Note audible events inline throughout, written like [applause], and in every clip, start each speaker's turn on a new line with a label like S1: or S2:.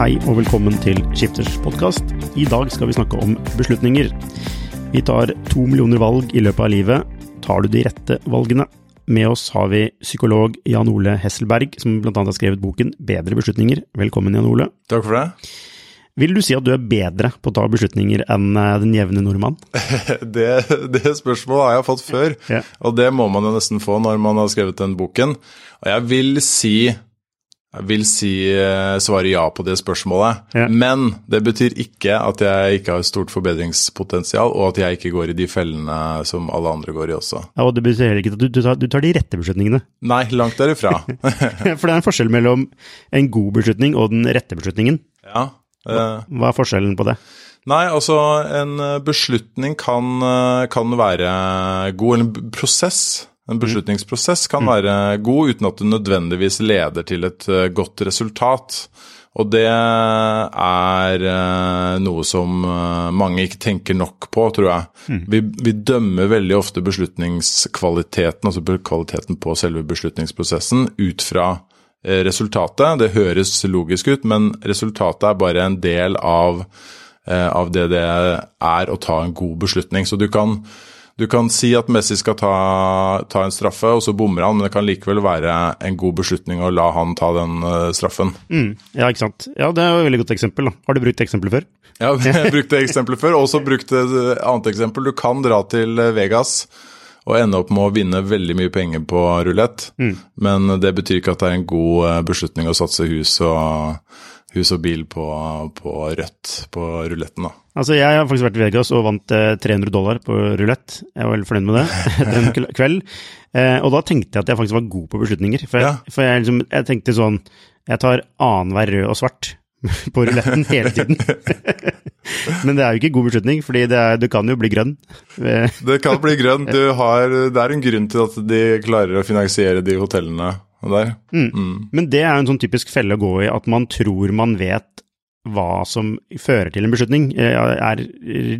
S1: Hei og velkommen til Skifters podkast. I dag skal vi snakke om beslutninger. Vi tar to millioner valg i løpet av livet. Tar du de rette valgene? Med oss har vi psykolog Jan Ole Hesselberg, som bl.a. har skrevet boken Bedre beslutninger. Velkommen, Jan Ole.
S2: Takk for det.
S1: Vil du si at du er bedre på å ta beslutninger enn eh, den jevne nordmann? [laughs]
S2: Det, det spørsmålet har jeg fått før,
S1: Ja.
S2: og det må man jo nesten få når man har skrevet den boken. Og jeg vil si vil si eh, svare ja på det spørsmålet,
S1: Ja.
S2: men det betyr ikke at jeg ikke har stort forbedringspotensial, og at jeg ikke går i de fellene som alle andre går i også.
S1: Ja, og det betyr heller ikke at du, du, tar, du tar de rette beslutningene.
S2: Nei, langt derifra. [laughs]
S1: For det er en forskjell mellom en god beslutning og den rette beslutningen.
S2: ja. eh,
S1: Hva er forskjellen på det?
S2: Nei, altså en eh, beslutning kan, kan være god, eller en prosess. En beslutningsprosess kan være god uten at det nødvendigvis leder til et eh, godt resultat. Og det er eh, noe som eh, mange ikke tenker nok på, tror jeg. Vi, vi dømmer veldig ofte beslutningskvaliteten, altså kvaliteten på selve beslutningsprosessen, ut fra resultatet. Det høres logisk ut, men resultatet er bare en del av, av det det er å ta en god beslutning. Så du kan, du kan si at Messi skal ta, ta en straffe, og så bommer han, men det kan likevel være en god beslutning å la han ta den eh, straffen.
S1: Mm, ja, ikke sant. Ja, det er et veldig godt eksempel. Da. Har du brukt det eksempelet før?
S2: Ja, [laughs] jeg brukte brukt eksempelet før, og også brukte et annet eksempel. Du kan dra til Vegas og ende opp med å vinne veldig mye penger på rulett, men det betyr ikke at det er en god eh, beslutning å satse hus og, hus og bil på, på rødt på ruletten. da.
S1: Altså, jeg har faktisk vært i Vegas og vant eh, 300 dollar på rulett. Jeg var veldig fornøyd med det [laughs] etter en kveld. Eh, og da tenkte jeg at jeg faktisk var god på beslutninger. For, jeg,
S2: Ja.
S1: for jeg, liksom, jeg tenkte sånn Jeg tar annenhver rød og svart [laughs] på ruletten hele tiden. [laughs] Men det er jo ikke god beslutning, det, er, kan jo bli grønn.
S2: Det kan bli grønn. Du har, det er en grunn til at de klarer å finansiere de hotellene der.
S1: Men det er jo en sånn typisk felle å gå i, at man tror man vet hva som fører til en beslutning, eh, er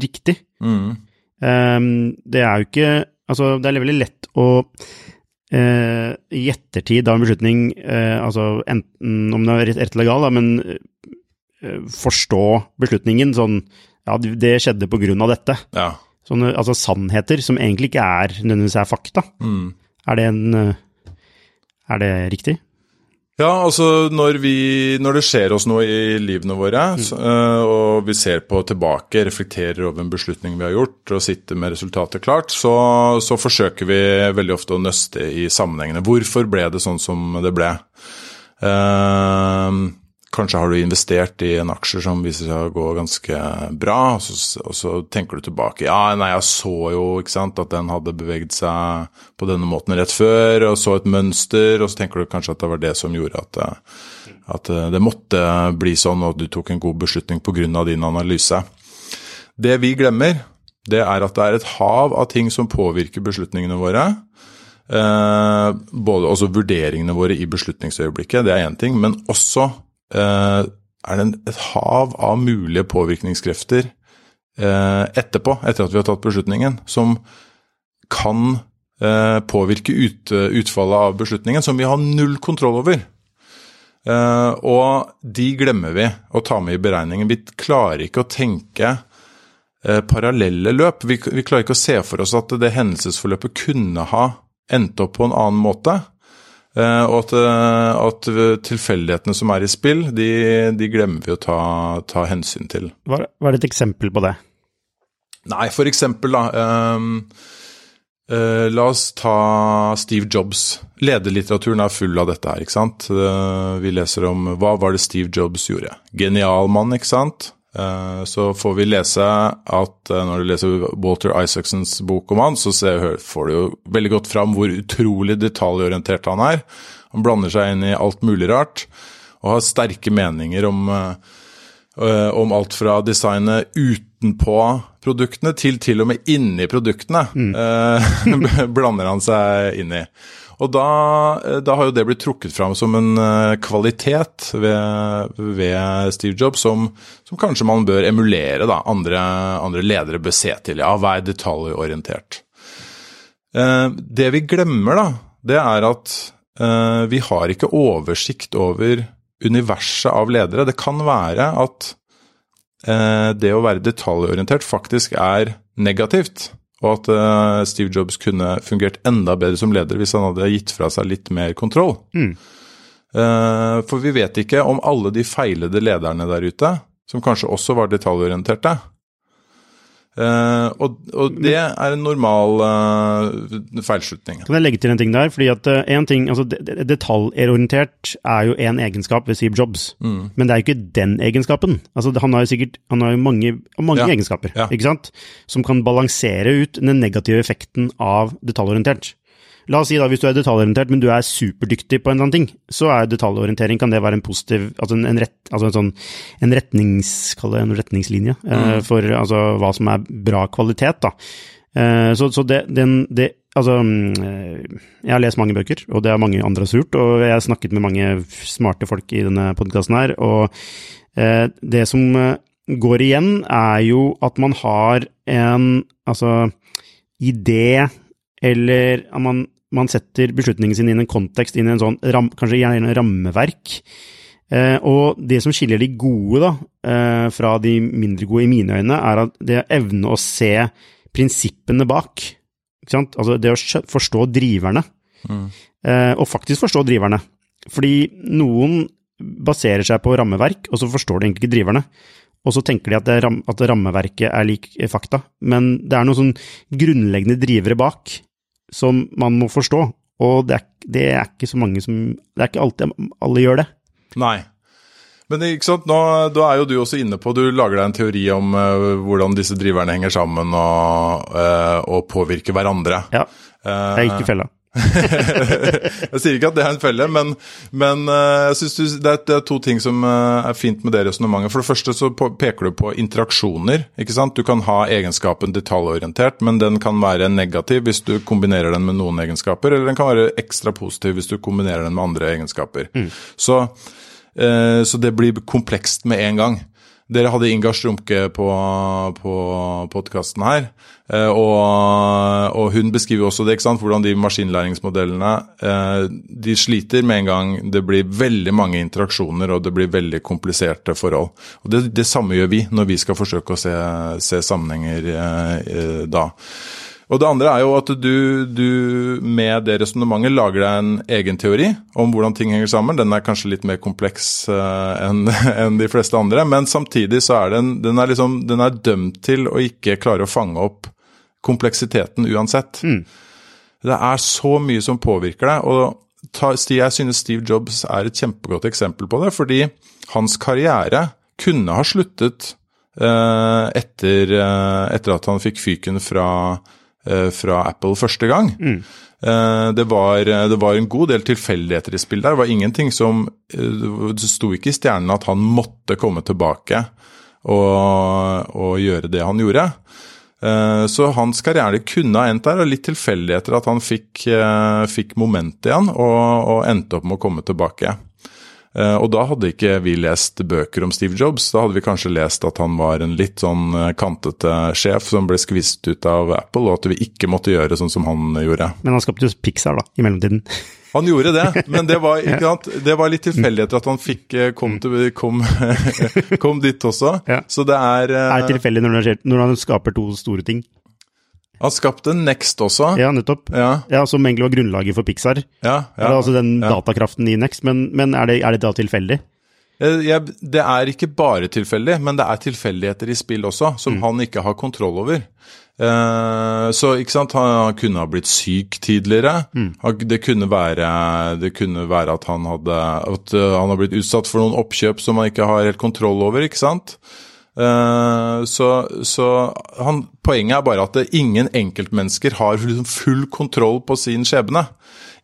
S1: riktig.
S2: Mm.
S1: Um, det er jo ikke Altså, det er veldig lett å uh, i ettertid av en beslutning, uh, altså enten om den er rett eller gal, da, men uh, forstå beslutningen sånn Ja, det skjedde på grunn av dette.
S2: Ja.
S1: Sånne altså sannheter som egentlig ikke er nødvendigvis er fakta.
S2: Mm.
S1: Er det en Er det riktig?
S2: Ja, altså når, vi, når det skjer oss noe i livene våre, så, øh, og vi ser på tilbake, reflekterer over en beslutning vi har gjort, og sitter med resultatet klart, så, så forsøker vi veldig ofte å nøste i sammenhengene. Hvorfor ble det sånn som det ble? Eh, kanskje har du investert i en aksje som viser seg å gå ganske bra, og så, og så tenker du tilbake. Ja, nei, jeg så jo ikke sant, at den hadde beveget seg på denne måten rett før, og så et mønster, og så tenker du kanskje at det var det som gjorde at, at det måtte bli sånn, og at du tok en god beslutning pga. din analyse. Det vi glemmer, det er at det er et hav av ting som påvirker beslutningene våre. Eh, både også vurderingene våre i beslutningsøyeblikket, det er én ting, men også er det et hav av mulige påvirkningskrefter eh, etterpå, etter at vi har tatt beslutningen, som kan eh, påvirke ut, utfallet av beslutningen, som vi har null kontroll over. Eh, og de glemmer vi å ta med i beregningen. Vi klarer ikke å tenke eh, parallelle løp. Vi, vi klarer ikke å se for oss at det hendelsesforløpet kunne ha endt opp på en annen måte. Eh, og at, eh, at tilfeldighetene som er i spill, de, de glemmer vi å ta, ta hensyn til.
S1: Hva, hva, er et eksempel på det?
S2: Nei, for eksempel, da. Um, uh, la oss ta Steve Jobs. Lederlitteraturen er full av dette her, ikke sant. Uh, vi leser om hva var det Steve Jobs gjorde. Genial mann, ikke sant. Uh, så får vi lese at når du leser Walter Isaacsons bok om han, så ser, får du jo veldig godt fram hvor utrolig detaljorientert han er. Han blander seg inn i alt mulig rart og har sterke meninger om Eh, om alt fra designet utenpå produktene til til og med inni produktene. Mm. [laughs] blander han seg inn i. Og da, eh, da, har jo det blitt trukket fram som en kvalitet ved, ved Steve Jobs som, som, kanskje man bør emulere, da. Andre, andre ledere bør se til. Ja, vær detaljorientert. Det vi glemmer, da, det er at vi har ikke oversikt over universet av ledere. Det kan være at eh, det å være detaljorientert faktisk er negativt. Og at uh, Steve Jobs kunne fungert enda bedre som leder hvis han hadde gitt fra seg litt mer kontroll. Mm. Uh, for vi vet ikke om alle de feilede lederne der ute, som kanskje også var detaljorienterte, Uh, og, og, det er en normal uh, feilslutning.
S1: Kan jeg legge til en ting der? fordi at uh, en ting, altså Detaljorientert er jo en egenskap ved Steve Jobs, mm. men det er jo ikke den egenskapen. Altså Han har jo sikkert han har jo mange, mange ja. egenskaper ja. ikke sant? som kan balansere ut den negative effekten av detaljorientert. La oss si da, hvis du er detaljorientert, men du er superdyktig på en eller annen ting, så er detaljorientering kan det være en positiv Altså en, en, rett, altså en sånn en retnings, en retningslinje eh, mm. uh, for altså, hva som er bra kvalitet, da. Uh, så, så det, den, det, Altså, uh, jeg har lest mange bøker, og det har mange andre også gjort, og jeg har snakket med mange smarte folk i denne podkasten her, og det som går igjen, er jo at man har en altså idé eller at man man setter beslutningen sin inn i en kontekst, inn i en sånn ram, kanskje gjerne rammeverk. Eh, og det som skiller de gode da, eh, fra de mindre gode i mine øyne, er at det å evne å se prinsippene bak. Altså det å forstå driverne. Mm. Eh, og faktisk forstå driverne. Fordi noen baserer seg på rammeverk, og så forstår de egentlig ikke driverne. Og så tenker de at, ram, at rammeverket er lik fakta. Men det er noen sånn grunnleggende drivere bak som man må forstå. Og det er, det er, ikke så mange som Det er ikke alltid alle gjør det.
S2: Nei. Men ikke sant, nå, da er jo du også inne på Du lager deg en teori om uh, hvordan disse driverne henger sammen og, uh, og påvirker hverandre.
S1: Ja. Jeg gikk i fella.
S2: Jeg sier ikke at det er en felle, men, men uh, jeg synes det, er to ting som uh, er fint med det resonnementet. For det første så peker du på interaksjoner. ikke sant? Du kan ha egenskapen detaljorientert, men den kan være negativ hvis du kombinerer den med noen egenskaper, eller den kan være ekstra positiv hvis du kombinerer den med andre egenskaper. Mm. Så, uh, så det blir komplekst med en gang. Dere hadde Ingar Strumke på, på podkasten her, eh, og, og, hun beskriver også det, ikke sant, hvordan de maskinlæringsmodellene eh, de sliter med en gang det blir veldig mange interaksjoner og det blir veldig kompliserte forhold. Og Det, det samme gjør vi når vi skal forsøke å se, se sammenhenger eh, da. Og det andre er jo at du, du med det resonnementet lager deg en egen teori om hvordan ting henger sammen. Den er kanskje litt mer kompleks uh, enn [laughs] en de fleste andre, men samtidig så er den, den, er liksom, den er dømt til å ikke klare å fange opp kompleksiteten uansett. Mm. Det er så mye som påvirker deg. og Jeg synes Steve Jobs er et kjempegodt eksempel på det, fordi hans karriere kunne ha sluttet uh, etter, uh, etter at han fikk fyken fra Eh, fra Apple første gang. Mm. Det, var, det, var, en god del tilfeldigheter i spill der. Det var ingenting som eh, Det sto ikke i stjernene at han måtte komme tilbake og, og gjøre det han gjorde. Så hans karriere kunne ha endt der, og litt tilfeldigheter at han fikk, fikk moment igjen og, og endte opp med å komme tilbake. Eh, og da hadde ikke vi lest bøker om Steve Jobs, da hadde vi kanskje lest at han var en litt sånn eh, kantete sjef som ble skvist ut av Apple, og at vi ikke måtte gjøre sånn som han gjorde.
S1: Men han skapte jo Pixar, da, i mellomtiden. [laughs]
S2: Han gjorde det, men det var, [laughs] det var litt tilfeldigheter at han fikk eh, kom, til, kom, [laughs] kom dit også. Ja. Så det er
S1: Er det tilfeldig når, når han skaper to store ting?
S2: Han skapte Next også.
S1: Ja, nettopp.
S2: Ja,
S1: Ja, Som egentlig var grunnlaget for Pixar.
S2: ja.
S1: Ja, altså den
S2: ja.
S1: datakraften i Next, men, men er, det, er det da tilfeldig?
S2: Eh, Jeg, det er ikke bare tilfeldig, men det er tilfeldigheter i spill også, som
S1: Mm.
S2: han ikke har kontroll over. Eh, så ikke sant, han, han kunne ha blitt syk tidligere.
S1: Mm.
S2: Han, det, kunne være, det kunne være at han hadde at eh, han har blitt utsatt for noen oppkjøp som han ikke har helt kontroll over, ikke sant. Eh, så så han, poenget er bare at det, ingen enkeltmennesker har liksom full kontroll på sin skjebne.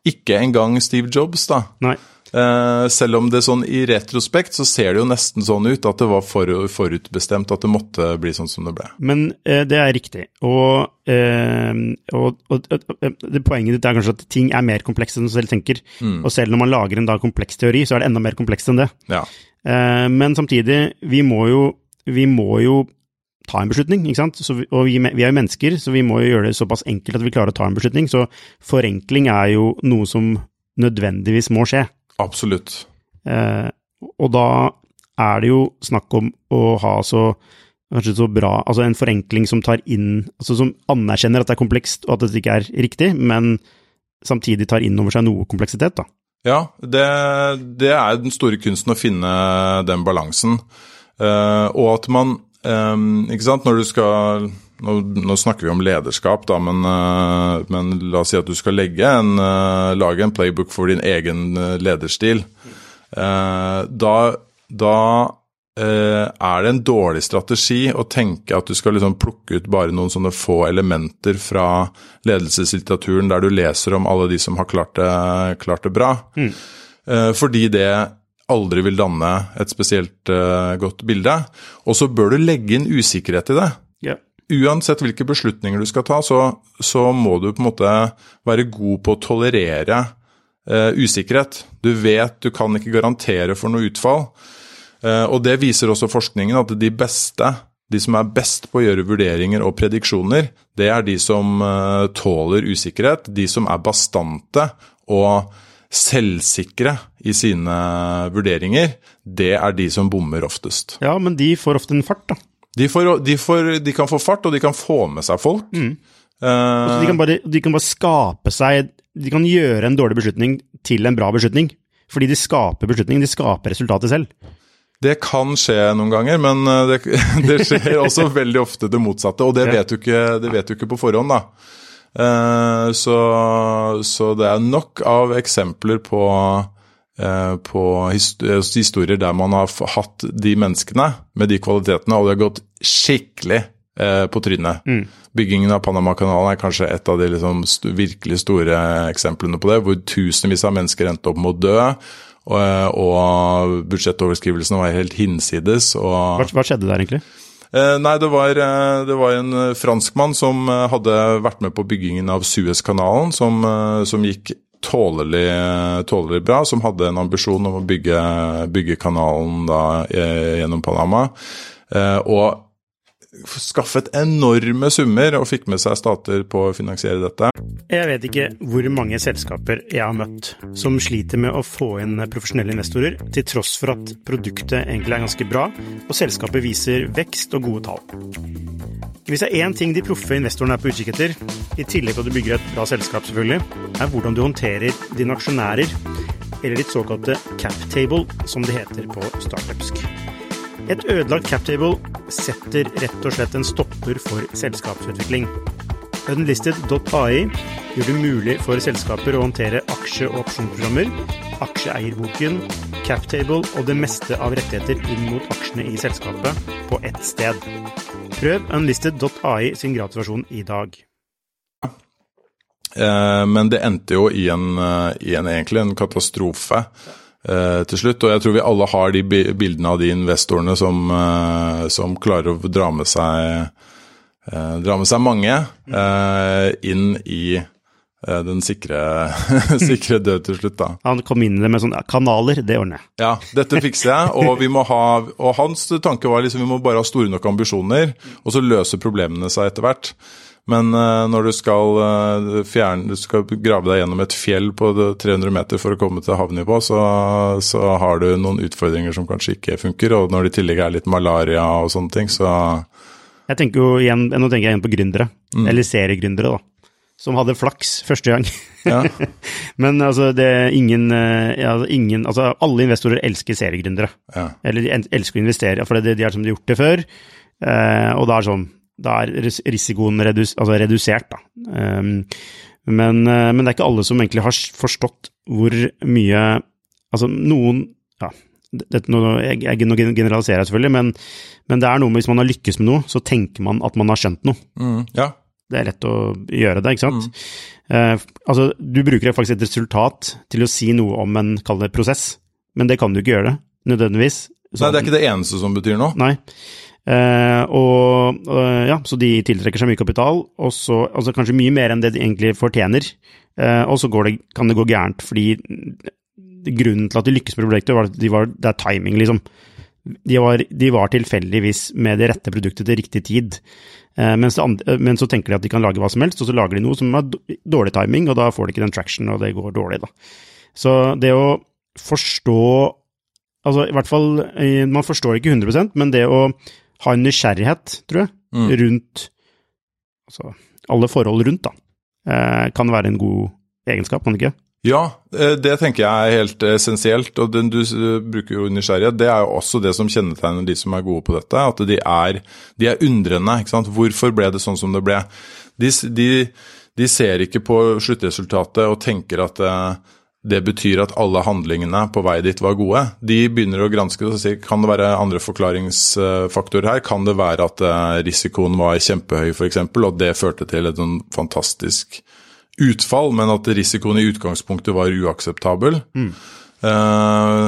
S2: Ikke engang Steve Jobs, da.
S1: Nei.
S2: Eh, selv om det sånn i retrospekt så ser det jo nesten sånn ut at det var for, forutbestemt at det måtte bli sånn som det ble.
S1: Men eh, det er riktig. Og, og, og, og det poenget ditt er kanskje at ting er mer komplekse enn du selv tenker. Og selv når man lager en da kompleks teori, så er det enda mer komplekst enn det.
S2: Ja.
S1: Eh, men samtidig, vi må jo, vi må jo ta en beslutning, ikke sant? Så vi, og vi, vi er jo mennesker, så vi må jo gjøre det såpass enkelt at vi klarer å ta en beslutning. Så forenkling er jo noe som nødvendigvis må skje.
S2: Absolutt.
S1: Eh, og da er det jo snakk om å ha så kanskje så bra, altså en forenkling som tar inn, altså som anerkjenner at det er komplekst og at det ikke er riktig, men samtidig tar inn over seg noe kompleksitet, da.
S2: Ja, det, det er den store kunsten å finne den balansen. Eh, og at man Ikke sant, når du skal nå, nå snakker vi om lederskap, da, men, eh, men la oss si at du skal legge en, eh, lage en playbook for din egen lederstil. Da da er det en dårlig strategi å tenke at du skal liksom plukke ut bare noen sånne få elementer fra ledelseslitteraturen der du leser om alle de som har klart det, klart det bra. Mm. fordi det aldri vil danne et spesielt uh, godt bilde. Og så bør du legge inn usikkerhet i det.
S1: Ja.
S2: Uansett hvilke beslutninger du skal ta, så, så må du på en måte være god på å tolerere uh, usikkerhet. Du vet du kan ikke garantere for noe utfall. Uh, og det viser også forskningen at de beste, de som er best på å gjøre vurderinger og prediksjoner, det er de som tåler usikkerhet, de som er bastante og selvsikre i sine vurderinger. Det er de som bommer oftest.
S1: ja, men de får ofte en fart, da.
S2: De, får, de, får, de kan få fart, og de kan få med seg folk.
S1: Mm.
S2: Uh,
S1: de kan, bare, de kan bare skape seg De kan gjøre en dårlig beslutning til en bra beslutning. Fordi de skaper beslutningen, de skaper resultatet selv.
S2: Det kan skje noen ganger, men eh, det, [laughs] det skjer også veldig ofte det motsatte. Og det vet du ikke, det vet du ikke på forhånd, da. Eh, Så, så det er nok av eksempler på, eh, på eh, historier der man har hatt de menneskene med de kvalitetene, og det har gått skikkelig på trynet. Byggingen av Panamakanalen er kanskje et av de liksom st virkelig store eksemplene på det, hvor tusenvis av mennesker endte opp med å dø. Og, og var helt hinsides. Og,
S1: Hva, hva skjedde der, egentlig?
S2: Eh, nei, det var, eh, det var en eh, franskmann som hadde vært med på byggingen av Suezkanalen, som, som gikk tålelig, tålelig bra, som hadde en ambisjon om å bygge, bygge kanalen da, gjennom Panama. Og skaffet enorme summer og fikk med seg stater på å finansiere dette.
S1: Jeg vet ikke hvor mange selskaper jeg har møtt som sliter med å få inn profesjonelle investorer, til tross for at produktet egentlig er ganske bra, og selskapet viser vekst og gode tall. Hvis det er én ting de proffe investorene er på utkikk etter, i tillegg til at du bygger et bra selskap selvfølgelig, er hvordan du håndterer dine aksjonærer, eller ditt såkalte cap table, som det heter på startupsk. Et ødelagt captable setter rett og slett en stopper for selskapsutvikling. Unlisted.ai gjør det mulig for selskaper å håndtere aksje- og opsjonsprogrammer, aksjeeierboken, captable og det meste av rettigheter inn mot aksjene i selskapet på ett sted. Prøv unlisted.ai sin gratisversjon i dag.
S2: Eh, men det endte jo i en, eh, i en egentlig en katastrofe til slutt. Og jeg tror vi alle har de bildene av de investorene som, eh, som klarer å dra med seg, eh, dra med seg mange eh, inn i eh, den sikre, [laughs] sikre død til slutt, da.
S1: Han kom inn med sånne kanaler, det ordner jeg.
S2: Ja, dette fikser jeg, og vi må ha Og hans tanke var liksom vi må bare ha store nok ambisjoner, og så løser problemene seg etter hvert. Men eh, når du skal eh, fjerne Du skal grave deg gjennom et fjell på 300 meter for å komme til havnivå, så, så har du noen utfordringer som kanskje ikke funker. Og når det i tillegg er litt malaria og sånne ting, så,
S1: Jeg tenker jo igjen, Nå tenker jeg igjen på gründere, eller seriegründere, da. Som hadde flaks første gang.
S2: Ja. [laughs]
S1: Men altså, det er ingen, ja, altså, ingen Altså, alle investorer elsker seriegründere.
S2: Ja.
S1: Eller de elsker å investere, for det, de har de har gjort det før. Eh, og da er det sånn Da er risikoen redus, altså redusert, da. Um, men, eh, men det er ikke alle som egentlig har forstått hvor mye Altså, noen Ja, dette, nå, jeg, jeg, nå generaliserer jeg selvfølgelig, men, men det er noe med hvis man har lykkes med noe, så tenker man at man har skjønt noe.
S2: Mm, ja.
S1: Det er lett å gjøre det, ikke sant? Eh, altså, du bruker faktisk et resultat til å si noe om en, kall det prosess, men det kan du ikke gjøre det, nødvendigvis.
S2: Nei, det er ikke det eneste som betyr noe.
S1: Nei. Eh, og og, ja, så de tiltrekker seg mye kapital, og så altså kanskje mye mer enn det de egentlig fortjener. Eh, og så det, kan det gå gærent, fordi grunnen til at de lykkes med prosjektet, var at de var, det er timing, liksom. De var, de var tilfeldigvis med det rette produktet til riktig tid. Eh, mens andre, men så tenker de at de kan lage hva som helst, og så lager de noe som har dårlig timing, og da får de ikke den traction, og det går dårlig, da. Så det å forstå Altså, i hvert fall eh, Man forstår ikke 100 men det å ha en nysgjerrighet, tror jeg,
S2: Mm.
S1: rundt Altså alle forhold rundt, da, eh, kan være en god egenskap, kan det ikke?
S2: Ja, eh, det tenker jeg er helt essensielt. Og den du bruker jo nysgjerrighet. Det er jo også det som kjennetegner de som er gode på dette. At de er, de er undrende. ikke sant? Hvorfor ble det sånn som det ble? De, de, de ser ikke på sluttresultatet og tenker at eh, det betyr at alle handlingene på vei dit var gode. De begynner å granske det og sier kan det være andre forklaringsfaktorer her. Kan det være at eh, risikoen var kjempehøy f.eks., og det førte til et sånn fantastisk utfall, men at risikoen i utgangspunktet var uakseptabel. Eh,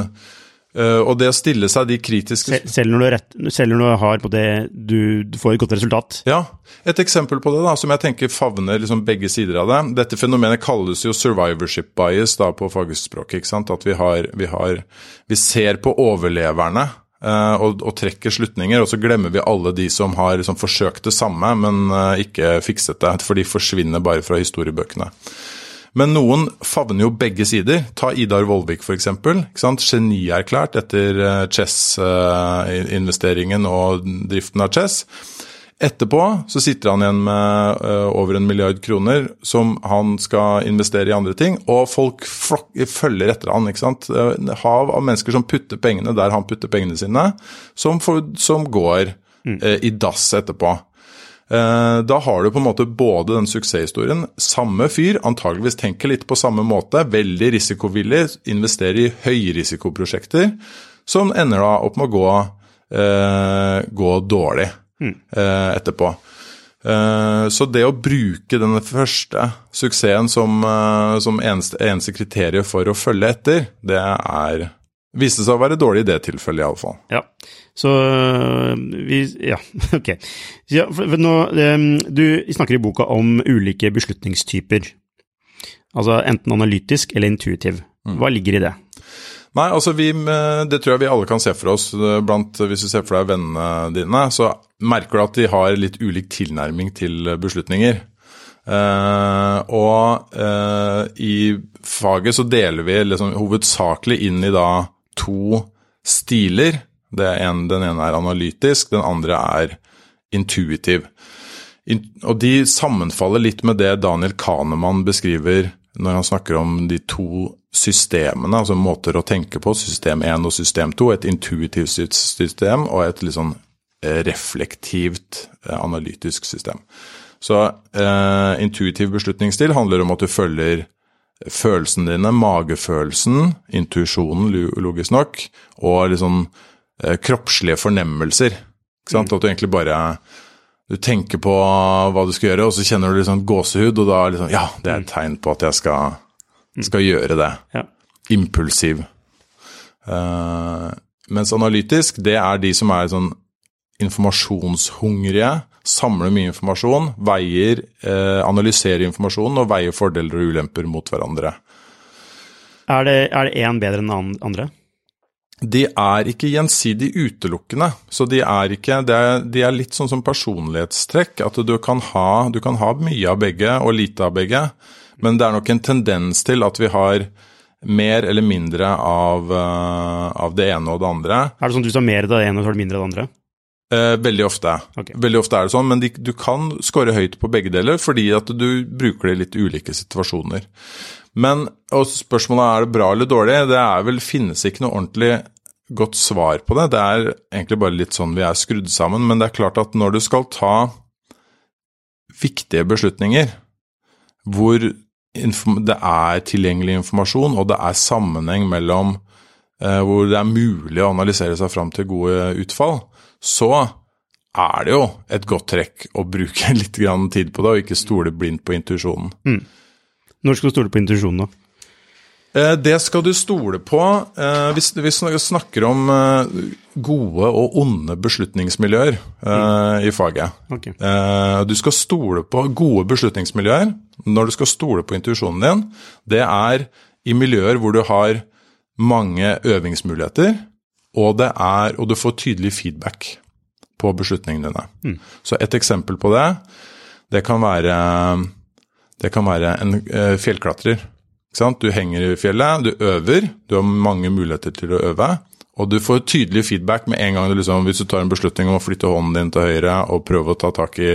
S2: eh, og det å stille seg de kritiske
S1: Sel- Selv når du, rett, selv når du har på det du, du får et godt resultat.
S2: Ja, et eksempel på det da, som jeg tenker favner liksom begge sider av det. Dette fenomenet kalles jo survivorship bias da på fagspråket. ikke sant? At vi, har, vi, har, vi ser på overleverne uh, og, og trekker slutninger, og så glemmer vi alle de som har liksom, forsøkt det samme, men uh, ikke fikset det. For de forsvinner bare fra historiebøkene. Men noen favner jo begge sider. Ta Idar Vollvik f.eks. Genierklært etter eh, Chess-investeringen og driften av Chess. Etterpå så sitter han igjen med eh, over en milliard kroner som han skal investere i andre ting, og folk følger etter han, ikke sant. Eh, hav av mennesker som putter pengene der han putter pengene sine, som, for, som går eh, i dass etterpå. Eh, Da har du på en måte både den suksesshistorien, samme fyr, antageligvis tenker litt på samme måte, veldig risikovillig, investerer i høyrisikoprosjekter, som ender da opp med å gå, eh, gå dårlig eh, etterpå. Eh, Så det å bruke den første suksessen som, eh, som eneste, eneste kriterium for å følge etter, det er viste seg å være dårlig i det tilfellet, iallfall.
S1: Ja. Så øh, vi Ja, [laughs] ok. Ja, nå, du snakker i boka om ulike beslutningstyper. Altså enten analytisk eller intuitiv. Hva ligger i det?
S2: Nei, altså vi, eh, det tror jeg vi alle kan se for oss. Blant, Hvis du ser for deg vennene dine, så merker du at de har litt ulik tilnærming til beslutninger. Uh, og uh, i faget så deler vi liksom hovedsakelig inn i da to stiler. Er en, den ene er analytisk, den andre er intuitiv. In, og de sammenfaller litt med det Daniel Kahneman beskriver når han snakker om de to systemene, altså måter å tenke på, system 1 og system 2. Et intuitivt system og et litt sånn eh, reflektivt, eh, analytisk system. Så eh, intuitiv beslutningsstil handler om at du følger følelsene dine, magefølelsen, intuisjonen, logisk nok, og liksom eh, kroppslige fornemmelser. Ikke sant? At du egentlig bare du tenker på hva du skal gjøre, og så kjenner du sånn gåsehud, og da liksom Ja, det er et tegn på at jeg skal, skal gjøre det.
S1: Ja.
S2: Impulsiv. Uh, mens analytisk, det er de som er sånn informasjonshungrige, samler mye informasjon, veier, eh, analyserer informasjonen og veier fordeler og ulemper mot hverandre.
S1: Er det, er det én bedre enn andre?
S2: De er ikke gjensidig utelukkende, så de er ikke de er, De er litt sånn som personlighetstrekk, at du kan, ha, du kan ha mye av begge og lite av begge, men det er nok en tendens til at vi har mer eller mindre av, eh, av det ene og det andre.
S1: Er det sånn at du har mer av det ene, så har du mindre av det andre?
S2: Eh, veldig ofte.
S1: Okay.
S2: Veldig ofte er det sånn, men de, du kan score høyt på begge deler fordi at du bruker det i litt ulike situasjoner. Men og spørsmålet er det bra eller dårlig, det er vel finnes ikke noe ordentlig godt svar på det. Det er egentlig bare litt sånn vi er skrudd sammen, men det er klart at når du skal ta viktige beslutninger hvor det er tilgjengelig informasjon og det er sammenheng mellom eh, hvor det er mulig å analysere seg fram til gode utfall, så er det jo et godt trekk å bruke [laughs] litt grann tid på det, og ikke stole blindt på intuisjonen.
S1: Når skal du stole på intuisjonen, da?
S2: Eh, Det skal du stole på eh, hvis vi snakker om eh, gode og onde beslutningsmiljøer i faget.
S1: Ok.
S2: Eh, Du skal stole på gode beslutningsmiljøer når du skal stole på intuisjonen din. Det er i miljøer hvor du har mange øvingsmuligheter, og, det er, og du får tydelig feedback på beslutningene dine. Så et eksempel på det, det kan være, det kan være en eh, fjellklatrer. Du henger i fjellet, du øver, du har mange muligheter til å øve. Og du får tydelig feedback med en gang du liksom, hvis du tar en beslutning om å flytte hånden din til høyre og prøve å ta tak i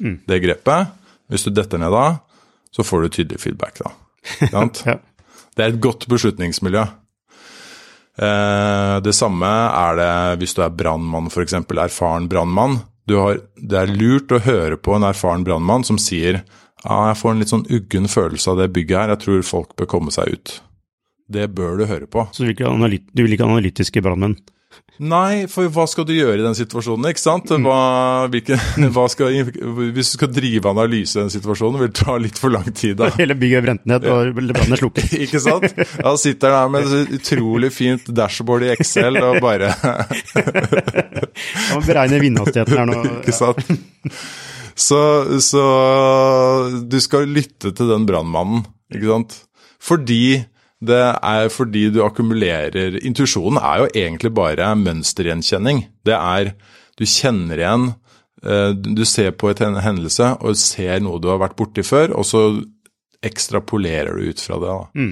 S2: det grepet. Hvis du detter ned da, så får du tydelig feedback da. [laughs]
S1: Ja.
S2: Det er et godt beslutningsmiljø. Eh, det samme er det hvis du er brannmann, f.eks. erfaren brannmann. Det er lurt å høre på en erfaren brannmann som sier ja, jeg får en litt sånn uggen følelse av det bygget her, jeg tror folk bør komme seg ut. Det bør du høre på.
S1: Så du vil ikke, ikke analytiske brannmenn?
S2: Nei, for hva skal du gjøre i den situasjonen, ikke sant? Hva, hvilke, [laughs] hva skal, hvis du skal drive analyse i den situasjonen, vil det ta litt for lang tid da. [laughs]
S1: Hele bygget brent ned, og brannen slukket. [laughs]
S2: Ikke sant? Da sitter der med et utrolig fint dashboard i Excel og bare
S1: Man beregner beregne vindhastigheten her nå.
S2: Ikke sant? Så, så du skal lytte til den brannmannen, ikke sant? Fordi det er fordi du akkumulerer Intuisjonen er jo egentlig bare mønstergjenkjenning. Det er Du kjenner igjen eh, Du ser på et hendelse og ser noe du har vært borti før, og så ekstrapolerer du ut fra det. da.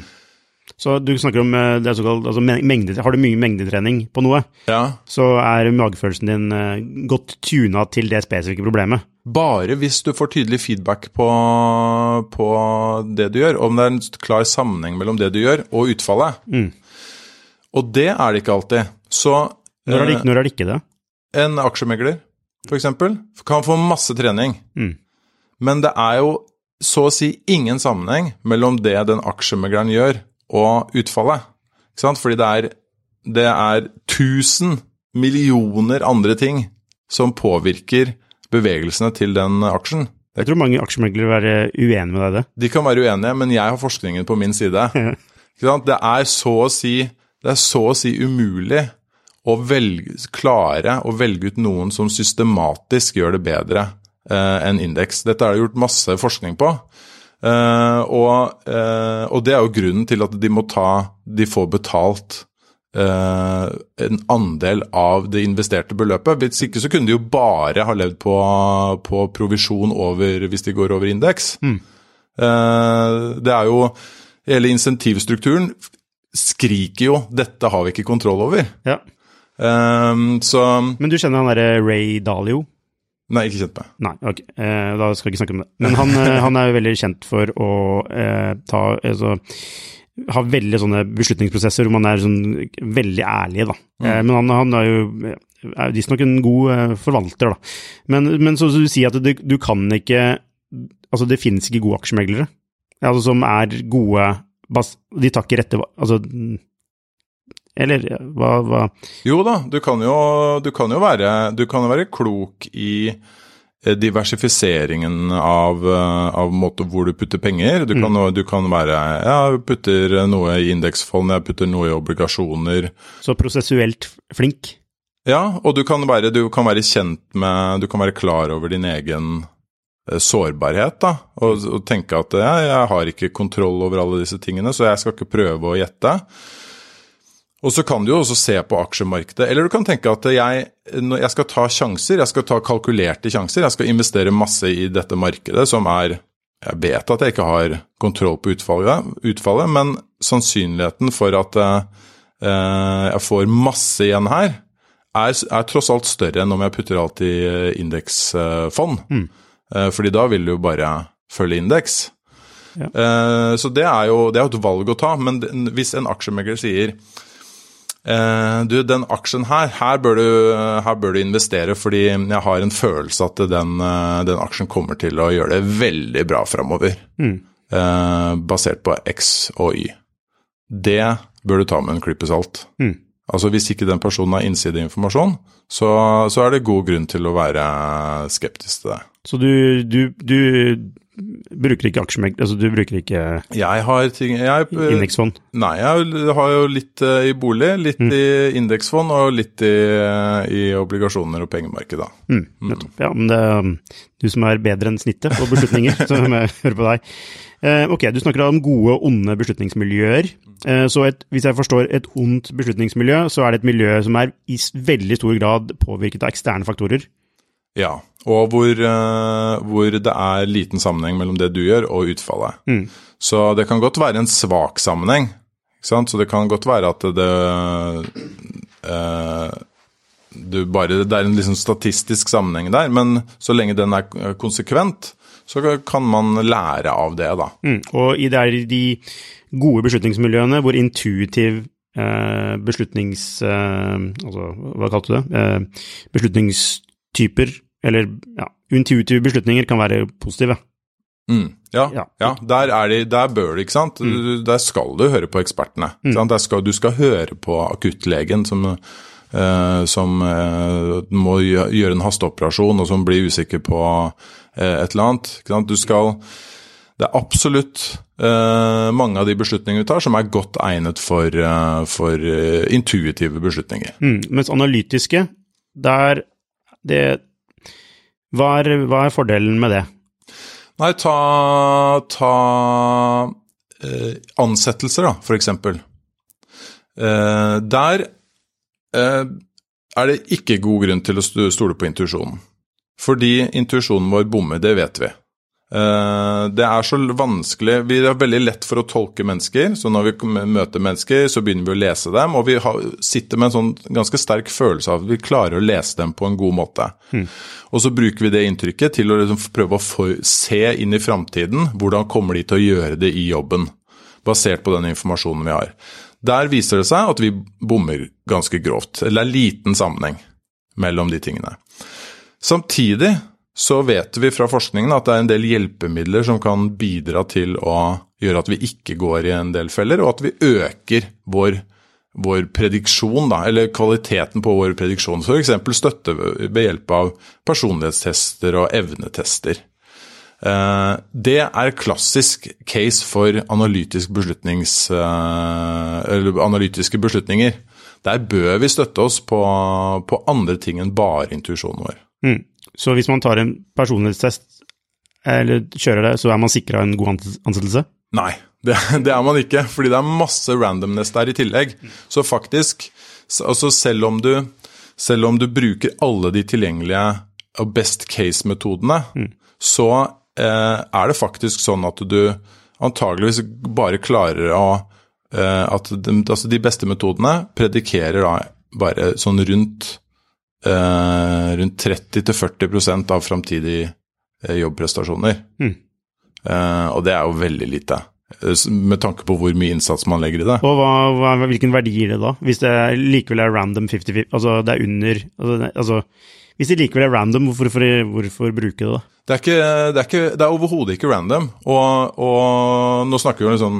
S1: Så du snakker om eh, det såkalt, altså mengde, Har du mye mengdetrening på noe,
S2: Ja,
S1: så er magefølelsen din eh, godt tuna til det spesifikke problemet.
S2: Bare hvis du får tydelig feedback på, på det du gjør, om det er en klar sammenheng mellom det du gjør og utfallet. Og det er det ikke alltid. Så
S1: Når er det,
S2: eh,
S1: ikke- når er det ikke det?
S2: en aksjemegler, f.eks., kan få masse trening.
S1: Mm.
S2: Men det er jo så å si ingen sammenheng mellom det den aksjemegleren gjør, og utfallet. Ikke sant? Fordi det er, det er tusen millioner andre ting som påvirker bevegelsene til den aksjen.
S1: Jeg tror mange aksjemeglere vil være uenige med deg i det.
S2: De kan være uenige, men jeg har forskningen på min side. Ikke sant? Det er så å si, det er så å si umulig å velge, klare å velge ut noen som systematisk gjør det bedre eh, enn indeks. Dette er det gjort masse forskning på. Eh, og, eh, og det er jo grunnen til at de må ta De får betalt en andel av det investerte beløpet. Hvis ikke så kunne de jo bare ha levd på, på provisjon over, hvis de går over indeks. Eh, det er jo Hele insentivstrukturen skriker jo 'dette har vi ikke kontroll over'.
S1: Ja.
S2: Eh, så
S1: Men du kjenner han derre Ray Dalio?
S2: Nei, ikke kjent meg.
S1: Nei, ok, eh, da skal jeg ikke snakke om det. Men han, eh, han er jo veldig kjent for å eh, ta altså, ha veldig sånne beslutningsprosesser hvor man er sånn veldig ærlig, da. Eh, men han, han er jo er visstnok en god eh, forvalter, da. Men, men så du sier at du, du kan ikke Altså, det finnes ikke gode aksjemeglere altså, som er gode De tar ikke rette Altså Eller hva, hva
S2: Jo da, du kan jo, du kan jo være, du kan jo være klok i diversifiseringen av, eh, av måte hvor du putter penger. Du kan, jo- du kan være Ja, jeg putter noe i indeksfond, jeg putter noe i obligasjoner.
S1: Så prosessuelt flink.
S2: Ja, og du kan være, du kan være kjent med Du kan være klar over din egen eh, sårbarhet, da. Og, og tenke at ja, jeg har ikke kontroll over alle disse tingene, så jeg skal ikke prøve å gjette. Og så kan du jo også se på aksjemarkedet. Eller du kan tenke at jeg, jeg skal ta sjanser, jeg skal ta kalkulerte sjanser. Jeg skal investere masse i dette markedet som er Jeg vet at jeg ikke har kontroll på utfallet, utfallet men sannsynligheten for at eh, jeg får masse igjen her, er, er tross alt større enn om jeg putter alt i eh, indeksfond. Mm. Fordi da vil du jo bare følge indeks. Ja. Så det er jo det er et valg å ta. Men hvis en aksjemegler sier du, den aksjen her, her bør, du, her bør, du, investere fordi jeg har en følelse at den, den aksjen kommer til å gjøre det veldig bra framover. Mm. Basert på X og Y. Det bør du ta med en klype salt. Mm. Altså Hvis ikke den personen har innsideinformasjon, så, så er det god grunn til å være skeptisk til det.
S1: Så du, du, du bruker ikke aksjemegler, altså du bruker ikke
S2: Jeg har ting jeg,
S1: Indeksfond?
S2: Nei, jeg har jo litt uh, i bolig, litt mm. i indeksfond og litt i, uh, i, obligasjoner og pengemarked, da.
S1: Mm, nettopp. Ja, men det er du som er bedre enn snittet på beslutninger, [laughs] så jeg høre på deg. Ok, du snakker om gode og onde beslutningsmiljøer. Eh, så et, hvis jeg forstår et ondt beslutningsmiljø, så er det et miljø som er i veldig stor grad påvirket av eksterne faktorer.
S2: Ja, og hvor, uh, hvor det er liten sammenheng mellom det du gjør og utfallet. Mm. Så det kan godt være en svak sammenheng. Så det kan godt være at det uh, bare, Det er en liksom statistisk sammenheng der, men så lenge den er konsekvent, så kan man lære av det, da.
S1: Mm. Og i der de gode beslutningsmiljøene hvor intuitiv eh, beslutnings... Eh, altså, hva kalte du det? Eh, beslutningstyper, eller ja, intuitive beslutninger kan være positive.
S2: Mm, ja, ja. ja der, de, der, bør du, ikke sant. Mm. Der skal du høre på ekspertene. Mm. Skal, du skal høre på akuttlegen som, eh, som eh, må gjøre en hasteoperasjon, og som blir usikker på eh, et eller annet. Du skal det er absolutt uh, mange av de beslutningene vi tar som er godt egnet for, uh, for uh, intuitive beslutninger.
S1: Mm, mens analytiske, der det hva er, hva er, fordelen med det?
S2: Nei, ta, ta ansettelser, da, for eksempel. der er det ikke god grunn til å stole på intuisjonen. Fordi intuisjonen vår bommer, det vet vi. Eh, det er så vanskelig Vi har veldig lett for å tolke mennesker. Så når vi møter mennesker, så begynner vi å lese dem. Og vi sitter med en sånn ganske sterk følelse av at vi klarer å lese dem på en god måte. Mm. Og så bruker vi det inntrykket til å liksom prøve å se inn i framtiden. Hvordan kommer de til å gjøre det i jobben? Basert på den informasjonen vi har. Der viser det seg at vi bommer ganske grovt. Eller det er liten sammenheng mellom de tingene. Samtidig så vet vi fra forskningen at det er en del hjelpemidler som kan bidra til å gjøre at vi ikke går i en del feller, og at vi øker vår, vår prediksjon, da, eller kvaliteten på vår prediksjon. F.eks. støtte ved hjelp av personlighetstester og evnetester. Eh, det er klassisk case for analytisk eh, analytiske beslutninger. Der bør vi støtte oss på, på andre ting enn bare intuisjonen vår.
S1: Mm. Så hvis man tar en personlighetstest eller kjører det, så er man sikra en god ansettelse?
S2: Nei, det, [laughs] det, er man ikke, fordi det er masse randomness der i tillegg. Så faktisk, altså selv om du, selv om du bruker alle de tilgjengelige og best case-metodene, mm. så eh, er det faktisk sånn at du antageligvis bare klarer å eh, At de, altså de beste metodene predikerer da bare sånn rundt rundt 30-40% av framtidige eh, jobbprestasjoner. Mm. Eh, og det er jo veldig lite, eh, med tanke på hvor mye innsats man legger i det.
S1: Og hva, hva, Hvilken verdi gir det da, hvis det likevel er random 50-50, altså det er under altså, altså, Hvis det likevel er random, hvorfor, hvorfor, hvorfor bruke det da?
S2: Det er, ikke, det er, ikke, det er overhodet ikke random, og, og, nå snakker vi om en sånn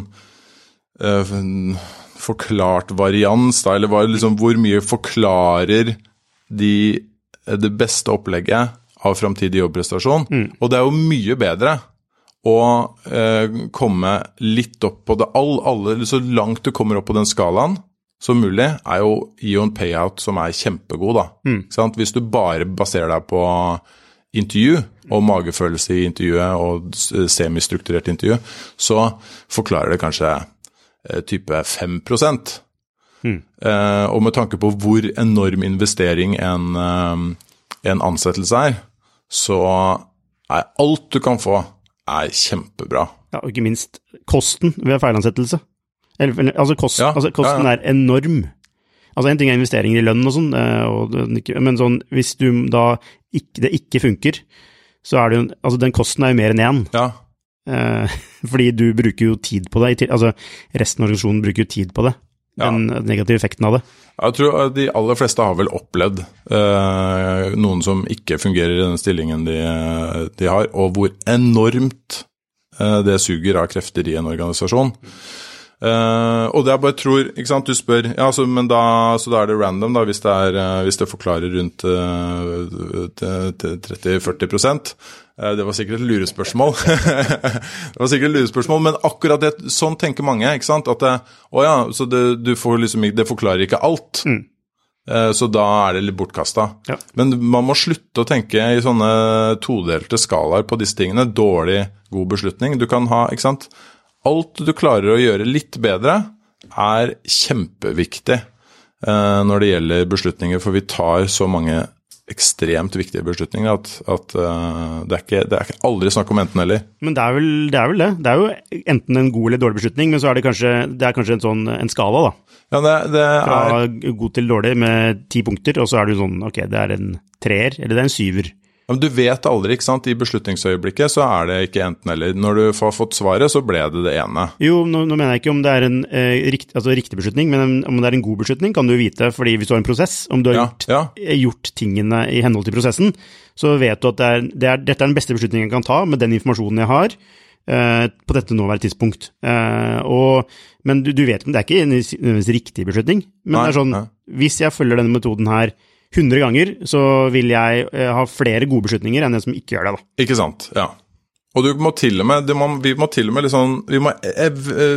S2: uh, forklart varians, da, eller liksom, hvor mye forklarer de, det beste opplegget av framtidig jobbprestasjon. Mm. Og det er jo mye bedre å eh, komme litt opp på det all, alle, Så langt du kommer opp på den skalaen som mulig, er jo gi en payout som er kjempegod. da. Mm. Hvis du bare baserer deg på intervju og magefølelse i intervjuet og semistrukturert intervju, så forklarer det kanskje eh, type 5 Mm. Uh, og med tanke på hvor enorm investering en, uh, en, ansettelse er, så er alt du kan få, er kjempebra.
S1: Ja, og ikke minst kosten ved feilansettelse. Eller, altså, kost, ja, altså, kosten ja, er enorm. Altså En ting er investeringer i lønn og sånn, eh, men sånn, hvis du da ikke, det ikke funker, så er det jo Altså, den kosten er jo mer enn én.
S2: Ja.
S1: Eh, [laughs] fordi du bruker jo tid på det. Altså, resten av organisasjonen bruker jo tid på det.
S2: Ja.
S1: Den negative effekten av det.
S2: Jeg tror de aller fleste har vel opplevd eh, noen som ikke fungerer i den stillingen de, de har, og hvor enormt eh, det suger av krefter i en organisasjon. Eh, og det jeg bare tror ikke sant, Du spør ja, så, men da, så da er det random, da, hvis det, er, eh, hvis det forklarer rundt uh, 30-40 Eh, Det var sikkert et lurespørsmål. [laughs] det var sikkert et lurespørsmål, Men akkurat det, sånn tenker mange. ikke sant? At det, å ja, så det, du får liksom, det forklarer ikke alt. Mm. Så da er det litt bortkasta.
S1: Ja.
S2: Men man må slutte å tenke i sånne todelte skalaer på disse tingene. Dårlig, god beslutning. Du kan ha, ikke sant Alt du klarer å gjøre litt bedre, er kjempeviktig eh, når det gjelder beslutninger, for vi tar så mange ekstremt viktige beslutninger at, at eh, det, er ikke, det er ikke aldri snakk om enten-eller.
S1: Men det er, vel, det er vel det. Det er jo enten en god eller dårlig beslutning, men så er det kanskje, det er kanskje en sånn en skala, da.
S2: Ja, det, det
S1: Fra
S2: er,
S1: god til dårlig med ti punkter, og så er det jo sånn ok, det er en treer, eller det er en syver.
S2: Men du vet aldri, ikke sant. I beslutningsøyeblikket så er det ikke enten-eller. Når du har fått svaret, så ble det det ene.
S1: Jo, nå, nå mener jeg ikke om det er en eh, rikt, altså riktig beslutning, men om det er en god beslutning, kan du vite, fordi hvis du har en prosess, om du har
S2: Ja,
S1: gjort,
S2: ja.
S1: eh, gjort tingene i henhold til prosessen, så vet du at det er, det er, dette er den beste beslutningen jeg kan ta med den informasjonen jeg har eh, på dette nåværende tidspunkt. Eh, og, men du, du vet det er ikke en riktig beslutning, men
S2: Nei,
S1: det er sånn,
S2: nei.
S1: hvis jeg følger denne metoden her 100 ganger, så vil jeg eh, ha flere gode beslutninger enn en som ikke gjør det, da.
S2: Ikke sant. Ja. Og du må til og med, må, vi må til og med liksom, vi må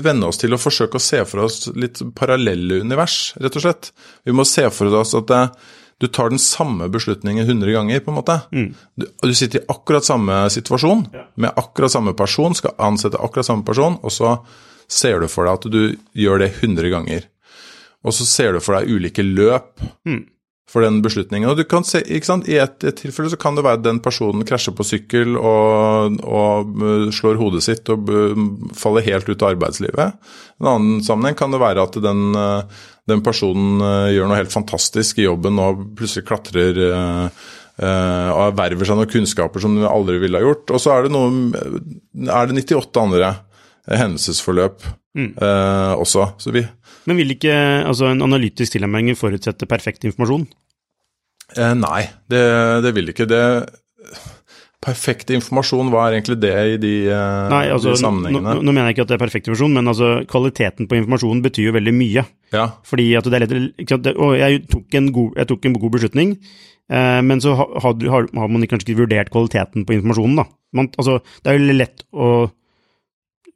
S2: venne oss til å forsøke å se for oss litt parallelle univers, rett og slett. Vi må se for oss at det, du tar den samme beslutningen 100 ganger, på en måte. Du, du sitter i akkurat samme situasjon, med akkurat samme person, skal ansette akkurat samme person, og så ser du for deg at du gjør det 100 ganger. Og så ser du for deg ulike løp for den beslutningen. Og du kan se, ikke sant, I et, et tilfelle så kan det være den personen krasjer på sykkel og, og uh, slår hodet sitt og uh, faller helt ut av arbeidslivet. En annen sammenheng kan det være at den, uh, den personen gjør noe helt fantastisk i jobben og plutselig klatrer og erverver seg noen kunnskaper som du aldri ville ha gjort. Og så er det, noe, er det 98 andre hendelsesforløp uh, også. Så vi,
S1: Men vil ikke altså, en analytisk tilnærming forutsette perfekt informasjon?
S2: Eh, nei, det, det vil ikke. Det Perfekt informasjon, hva er egentlig det i de, eh,
S1: Nei, altså,
S2: de
S1: nå,
S2: sammenhengene?
S1: nå mener jeg ikke at det er perfekt informasjon, men altså, kvaliteten på informasjonen betyr jo veldig mye.
S2: Ja,
S1: Fordi at det er lett, og jeg tok en god, tok en god beslutning, eh, men så har, har har man kanskje ikke vurdert kvaliteten på informasjonen. Da. Man, altså, det er jo lett å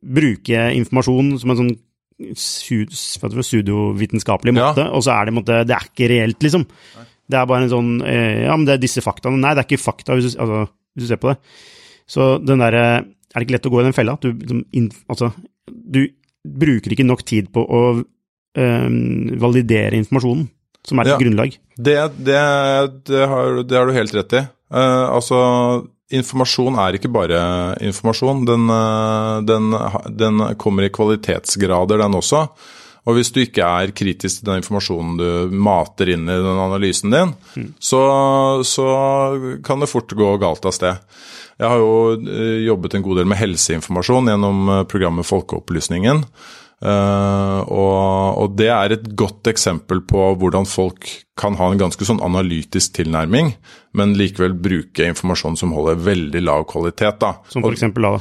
S1: bruke informasjon som en sånn hva heter
S2: Ja.
S1: måte, og så er det, måte, det er ikke reelt, liksom. Det er bare en sånn eh, Ja, men det er disse faktaene. Nei, det er ikke fakta, hvis du, altså, hvis du ser på det. Så den derre Er det ikke lett å gå i den fella? Du, liksom, altså, du bruker ikke nok tid på å eh, validere informasjonen, som er et
S2: Ja.
S1: grunnlag.
S2: det, det, det, har, det har du helt rett i. Uh, altså, informasjon er ikke bare informasjon. Den, eh, den, den kommer i kvalitetsgrader, den også. Og hvis du ikke er kritisk til den informasjonen du mater inn i den analysen din, så, så kan det fort gå galt av sted. Jeg har jo eh, jobbet en god del med helseinformasjon gjennom eh, programmet Folkeopplysningen. Eh, og, og det er et godt eksempel på hvordan folk kan ha en ganske sånn analytisk tilnærming, men likevel bruke informasjon som holder veldig lav kvalitet. da.
S1: Som for eksempel da.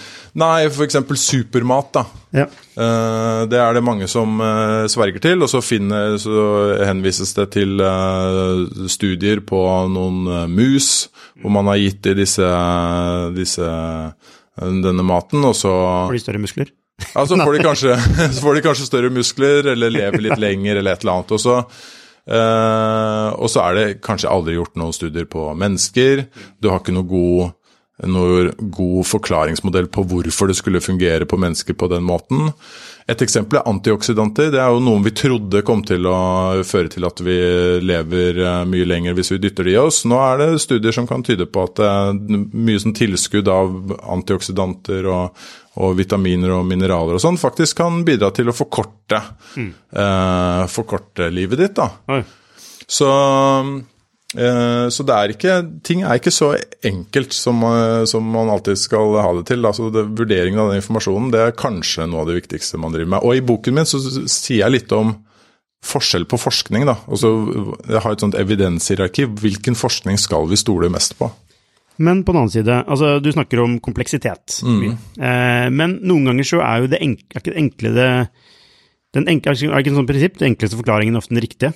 S2: Nei, f.eks. supermat. da.
S1: Ja.
S2: Uh, Det er det mange som uh, sverger til, og så, finner, så henvises det til studier på noen mus, hvor man har gitt i disse, disse, denne maten, og så
S1: For de større muskler.
S2: Ja, så, får de kanskje, [laughs] så får de kanskje større muskler, eller lever litt lenger, eller et eller annet. Og så, eh, og så er det kanskje aldri gjort noen studier på mennesker. Du har ikke noen god noe god forklaringsmodell på hvorfor det skulle fungere på mennesker på den måten. Et eksempel er antioksidanter. Det er jo noen vi trodde kom til å føre til at vi lever eh, mye lenger hvis vi dytter det i oss. Nå er det studier som kan tyde på at det er mye sånn tilskudd av antioksidanter og, og vitaminer og mineraler og sånn faktisk kan bidra til å forkorte, mm. eh, forkorte livet ditt. da. Så Eh, så det er ikke, ting er ikke så enkelt som, eh, som man alltid skal ha det til. Altså det, vurderingen av den informasjonen det er kanskje noe av det viktigste man driver med. Og i boken min så sier jeg litt om forskjell på forskning. da. Altså, jeg har et sånt evidenshierarki. Hvilken forskning skal vi stole mest på?
S1: Men på den annen side, altså du snakker om kompleksitet. Mm. Eh, men noen ganger så er jo det enkle, er ikke det enkle det, den enkle, er ikke en sånn prinsipp, den enkleste forklaringen ofte den riktige?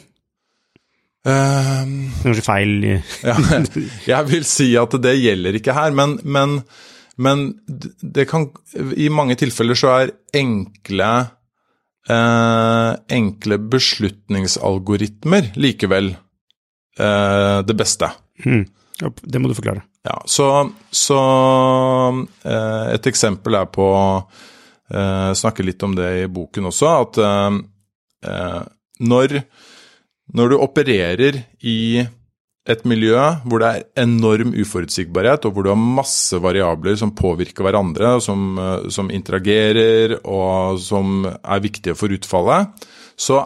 S1: Uh, Kanskje feil [laughs]
S2: ja, Jeg vil si at det gjelder ikke her, men, men, men det kan I mange tilfeller så er enkle eh, enkle beslutningsalgoritmer likevel eh, det beste.
S1: Hmm. Det må du forklare.
S2: Ja, så, så eh, et eksempel er på Snakke litt om det i boken også, at når når du opererer i et miljø hvor det er enorm uforutsigbarhet, og hvor du har masse variabler som påvirker hverandre, som, eh, som interagerer og som er viktige for utfallet, så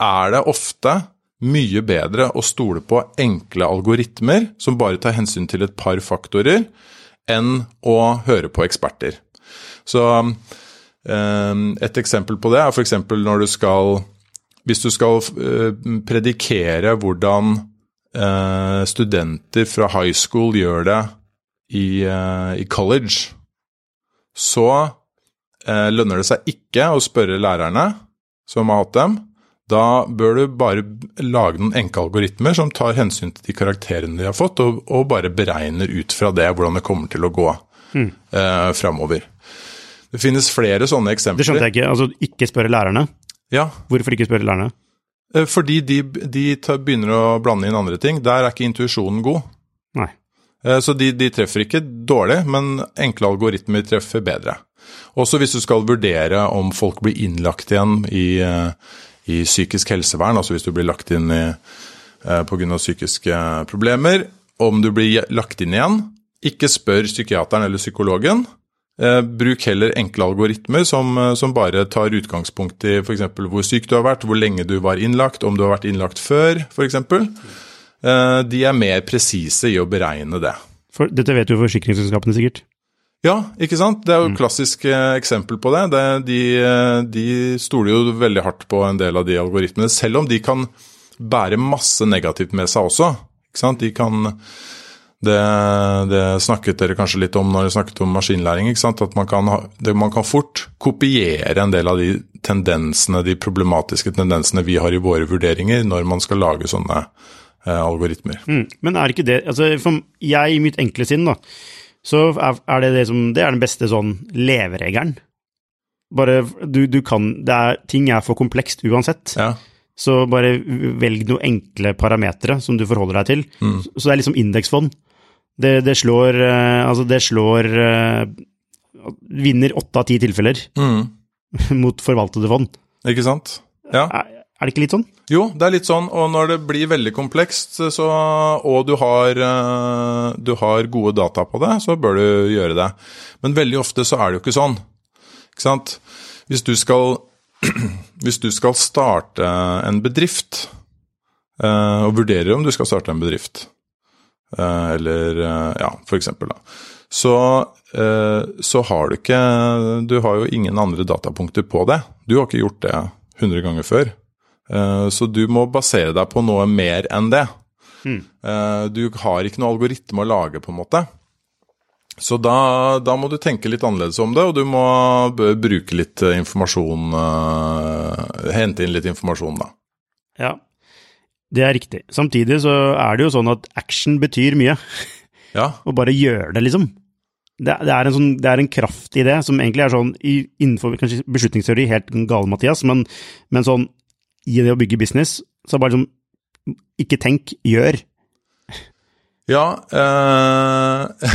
S2: er det ofte mye bedre å stole på enkle algoritmer som bare tar hensyn til et par faktorer, enn å høre på eksperter. Så eh, et eksempel på det er f.eks. når du skal hvis du skal eh, predikere hvordan eh, studenter fra high school gjør det i, eh, i college, så lønner det seg ikke å spørre lærerne som har hatt dem. Da bør du bare lage noen enkle algoritmer som tar hensyn til de karakterene de har fått, og, og bare beregner ut fra det hvordan det kommer til å gå mm. eh, framover. Det finnes flere sånne eksempler.
S1: Det skjønte jeg ikke. Altså ikke spørre lærerne?
S2: Ja.
S1: Hvorfor ikke spørre lærerne?
S2: Eh, fordi de, de tar, begynner å blande inn andre ting. Der er ikke intuisjonen god.
S1: Nei.
S2: Eh, så de, de, treffer ikke dårlig, men enkle algoritmer treffer bedre. Også hvis du skal vurdere om folk blir innlagt igjen i, eh, i psykisk helsevern, altså hvis du blir lagt inn i, pga. psykiske problemer, om du blir lagt inn igjen, ikke spør psykiateren eller psykologen, Eh, bruk heller enkle algoritmer som, eh, som bare tar utgangspunkt i f.eks. hvor syk du har vært, hvor lenge du var innlagt, om du har vært innlagt før f.eks. Eh, de er mer presise i å beregne det.
S1: For dette vet jo forsikringsselskapene sikkert?
S2: Ja, ikke sant. Det er jo et mm. klassisk eksempel på det. det de, de stoler jo veldig hardt på en del av de algoritmene, selv om de kan bære masse negativt med seg også. Ikke sant? De kan det, det, snakket dere kanskje litt om når dere snakket om maskinlæring. ikke sant? At man kan, det, man kan, fort kopiere en del av de tendensene, de problematiske tendensene vi har i våre vurderinger når man skal lage sånne eh, algoritmer.
S1: Mm, men er ikke det altså Jeg, i mitt enkle sinn, da, så er det det som Det er den beste sånn leveregelen. Bare du, du kan det er, Ting er for komplekst uansett.
S2: Ja.
S1: Så bare velg noen enkle parametere som du forholder deg til. Mm. Så det er liksom indeksfond. Det, det, slår eh, Altså, det slår eh, Vinner åtte av ti tilfeller mm. [laughs] mot forvaltede fond.
S2: Ikke sant? Ja.
S1: Er, det ikke litt sånn?
S2: Jo, det er litt sånn. Og når det blir veldig komplekst, så, og du har, eh, du har gode data på det, så bør du gjøre det. Men veldig ofte så er det jo ikke sånn. Ikke sant? Hvis du skal, [clears throat] hvis du skal starte en bedrift, og vurderer om du skal starte en bedrift, Eh, eller eh, ja, for eksempel, da. Så, eh, så har du ikke Du har jo ingen andre datapunkter på det. Du har ikke gjort det 100 ganger før. Så du må basere deg på noe mer enn det. Mm. Du har ikke noe algoritme å lage, på en måte. Så da, da, må du tenke litt annerledes om det, og du må bruke litt informasjon Hente inn litt informasjon, da.
S1: Ja, det er riktig. Samtidig så er det jo sånn at action betyr mye. [laughs]
S2: Ja.
S1: Og bare gjør det, liksom. Det, det, er sånn, det, er en kraft i det som egentlig er sånn innenfor kanskje beslutningsteori helt gal, Mathias, men, men, sånn i det å bygge business, så bare liksom Ikke tenk, gjør.
S2: Ja øh,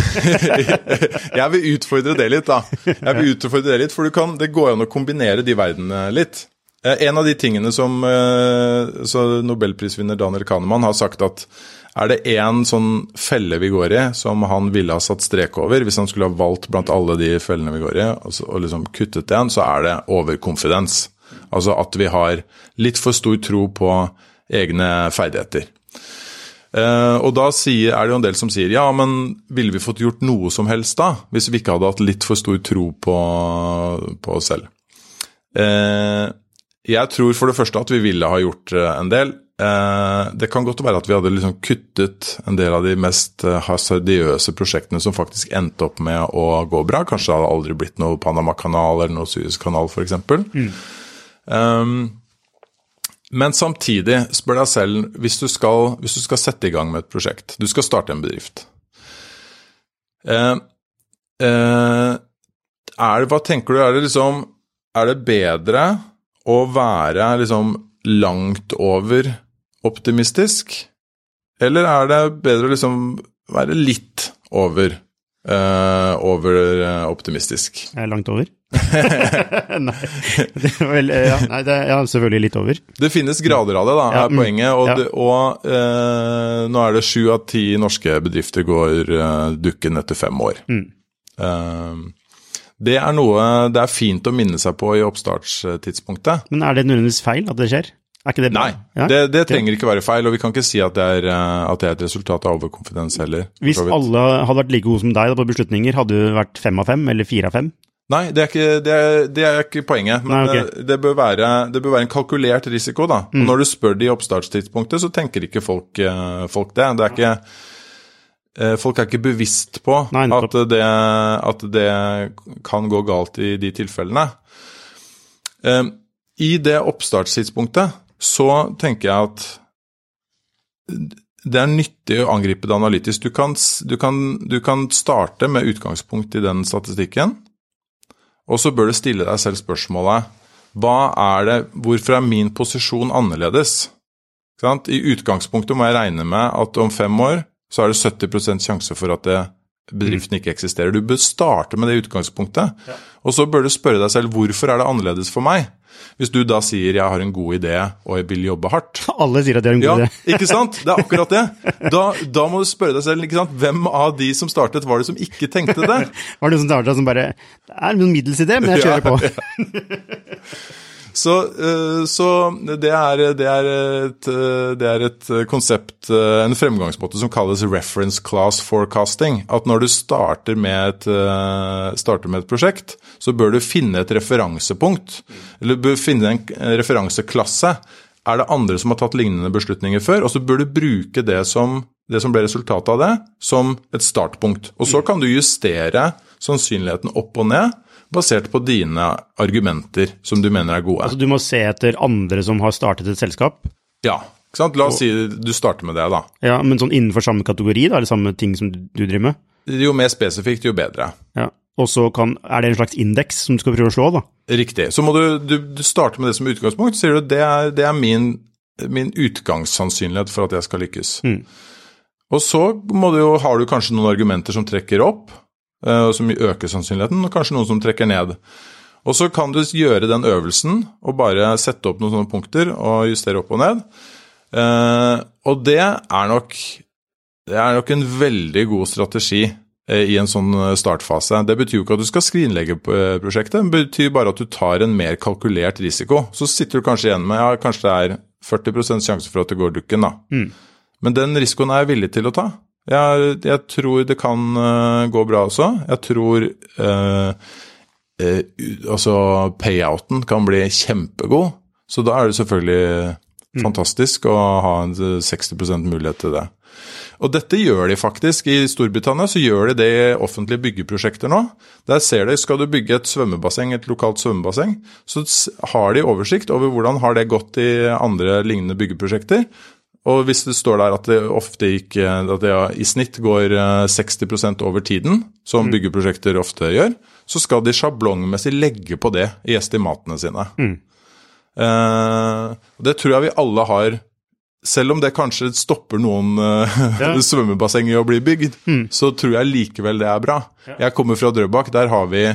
S2: [laughs] Jeg vil utfordre det litt, da. Jeg vil utfordre Det litt, for kan, det går an å kombinere de verdenene litt. Eh, en av de tingene som eh, nobelprisvinner Daniel Kahneman har sagt at er det én sånn felle vi går i som han ville ha satt strek over, hvis han skulle ha valgt blant alle de fellene vi går i, og, og liksom kuttet en, så er det overkonfidens. Altså at vi har litt for stor tro på egne ferdigheter. Uh, og da er det jo en del som sier ja, men ville vi fått gjort noe som helst da, hvis vi ikke hadde hatt litt for stor tro på, på oss selv? Uh, jeg tror for det første at vi ville ha gjort uh, en del. det kan godt være at vi hadde liksom kuttet en del av de mest hasardiøse prosjektene som faktisk endte opp med å gå bra. Kanskje det hadde aldri blitt noe Panama-kanal eller noe Suez-kanal f.eks. Mm. Um, men samtidig, spør deg selv, hvis du, skal, hvis du skal sette i gang med et prosjekt, du skal starte en bedrift Uh, uh, er, Hva tenker du, er det liksom Er det bedre å være liksom langt over optimistisk, eller er det bedre å liksom være litt over, eh, over uh, optimistisk?
S1: Er langt over. [laughs] nei, det vel, ja, nei, det er ja, selvfølgelig litt over.
S2: Det finnes grader av det, da, er mm, poenget. Og, ja. det, og uh, nå er det sju av ti norske bedrifter går eh, dukken etter fem år. Mm. Eh, det er noe det er fint å minne seg på i oppstartstidspunktet.
S1: Men er det nødvendigvis feil at det skjer? Det
S2: Nei, ja? det, det, trenger ikke være feil, og vi kan ikke si at det er, eh, at det er et resultat av overkonfidens heller.
S1: Hvis alle hadde vært like gode som deg på beslutninger, hadde du vært fem av fem eller fire av fem?
S2: Nei, det er ikke, det er, det er ikke poenget. Men Nei, okay. Eh, det, bør være, det, bør være, en kalkulert risiko. da. Mm. Og når du spør de i oppstartstidspunktet, så tenker ikke folk, eh, folk det. Det er ikke Folk er ikke bevisst på Nei, at, det, at, det, kan gå galt i de tilfellene. I det oppstartstidspunktet så tenker jeg at det er nyttig å angripe det analytisk. Du kan, du, kan, du kan starte med utgangspunkt i den statistikken. Og så bør du stille deg selv spørsmålet hva er det, Hvorfor er min posisjon annerledes? I utgangspunktet må jeg regne med at om fem år så er det 70% sjanse for at det, bedriften ikke eksisterer. Du bør starte med det utgangspunktet. Ja. Og så bør du spørre deg selv hvorfor er det annerledes for meg? Hvis du da sier 'jeg har en god idé og jeg vil jobbe hardt' [laughs]
S1: Alle sier at de har en god
S2: ja,
S1: idé. [laughs]
S2: ikke sant? Det er akkurat det. [laughs] Da, da, må du spørre deg selv hvem av de som startet, var det som ikke tenkte det?
S1: var det noen som startet som bare 'Det er en middels idé, men jeg kjører på'.
S2: Så, eh, så det, er, det, er et, det, er, et, konsept, eh, en fremgangsmåte, som kalles reference class forecasting. At når du starter med et, eh, starter med et prosjekt, så bør du finne et referansepunkt. Eller du bør finne en referanseklasse. Er det andre som har tatt lignende beslutninger før? Og så bør du bruke det som, det som ble resultatet av det, som et startpunkt. Og så kan du justere sannsynligheten opp og ned basert på dine argumenter som du mener er gode.
S1: Altså Du må se etter andre som har startet et selskap?
S2: Ja. ikke sant? La oss si du starter med det, da.
S1: Ja, Men sånn innenfor samme kategori, da? Eller samme ting som du driver med?
S2: Jo mer spesifikt, jo bedre.
S1: Ja. Og så kan, er det en slags indeks som du skal prøve å slå, da?
S2: Riktig. Så må du, du, du starte med det som utgangspunkt. sier du det er, det er min, min, utgangssannsynlighet for at jeg skal lykkes. Mm. Og så jo, har du kanskje noen argumenter som trekker opp. Eh, som øker sannsynligheten, og kanskje noen som trekker ned. Og så kan du gjøre den øvelsen og bare sette opp noen sånne punkter og justere opp og ned. Eh, og det er nok, det er nok en veldig god strategi eh, i en sånn startfase. Det betyr jo ikke at du skal skrinlegge prosjektet, det betyr bare at du tar en mer kalkulert risiko. Så sitter du kanskje igjen med ja, kanskje det er 40% sjanse for at det går dukken, da. Mm. Men den risikoen er jeg villig til å ta. Jeg, jeg tror det kan uh, gå bra også. Jeg tror uh, uh, altså payouten kan bli kjempegod. Så da er det selvfølgelig mm. fantastisk å ha en 60 mulighet til det. Og dette gjør de faktisk. I Storbritannia så gjør de det i offentlige byggeprosjekter nå. Der ser de, Skal du bygge et svømmebasseng, et lokalt svømmebasseng, så har de oversikt over hvordan har det gått i andre lignende byggeprosjekter. Og hvis det står der at det ofte gikk, at det i snitt går 60 eh, over tiden, som mm. byggeprosjekter ofte gjør, så skal de sjablongmessig legge på det i estimatene sine. Mm. Eh, det tror jeg vi alle har selv om det kanskje stopper noen uh,
S1: Ja. [laughs]
S2: svømmebasseng i å bli bygd, så tror jeg likevel det er bra. Jeg kommer fra Drøbak. Der har vi,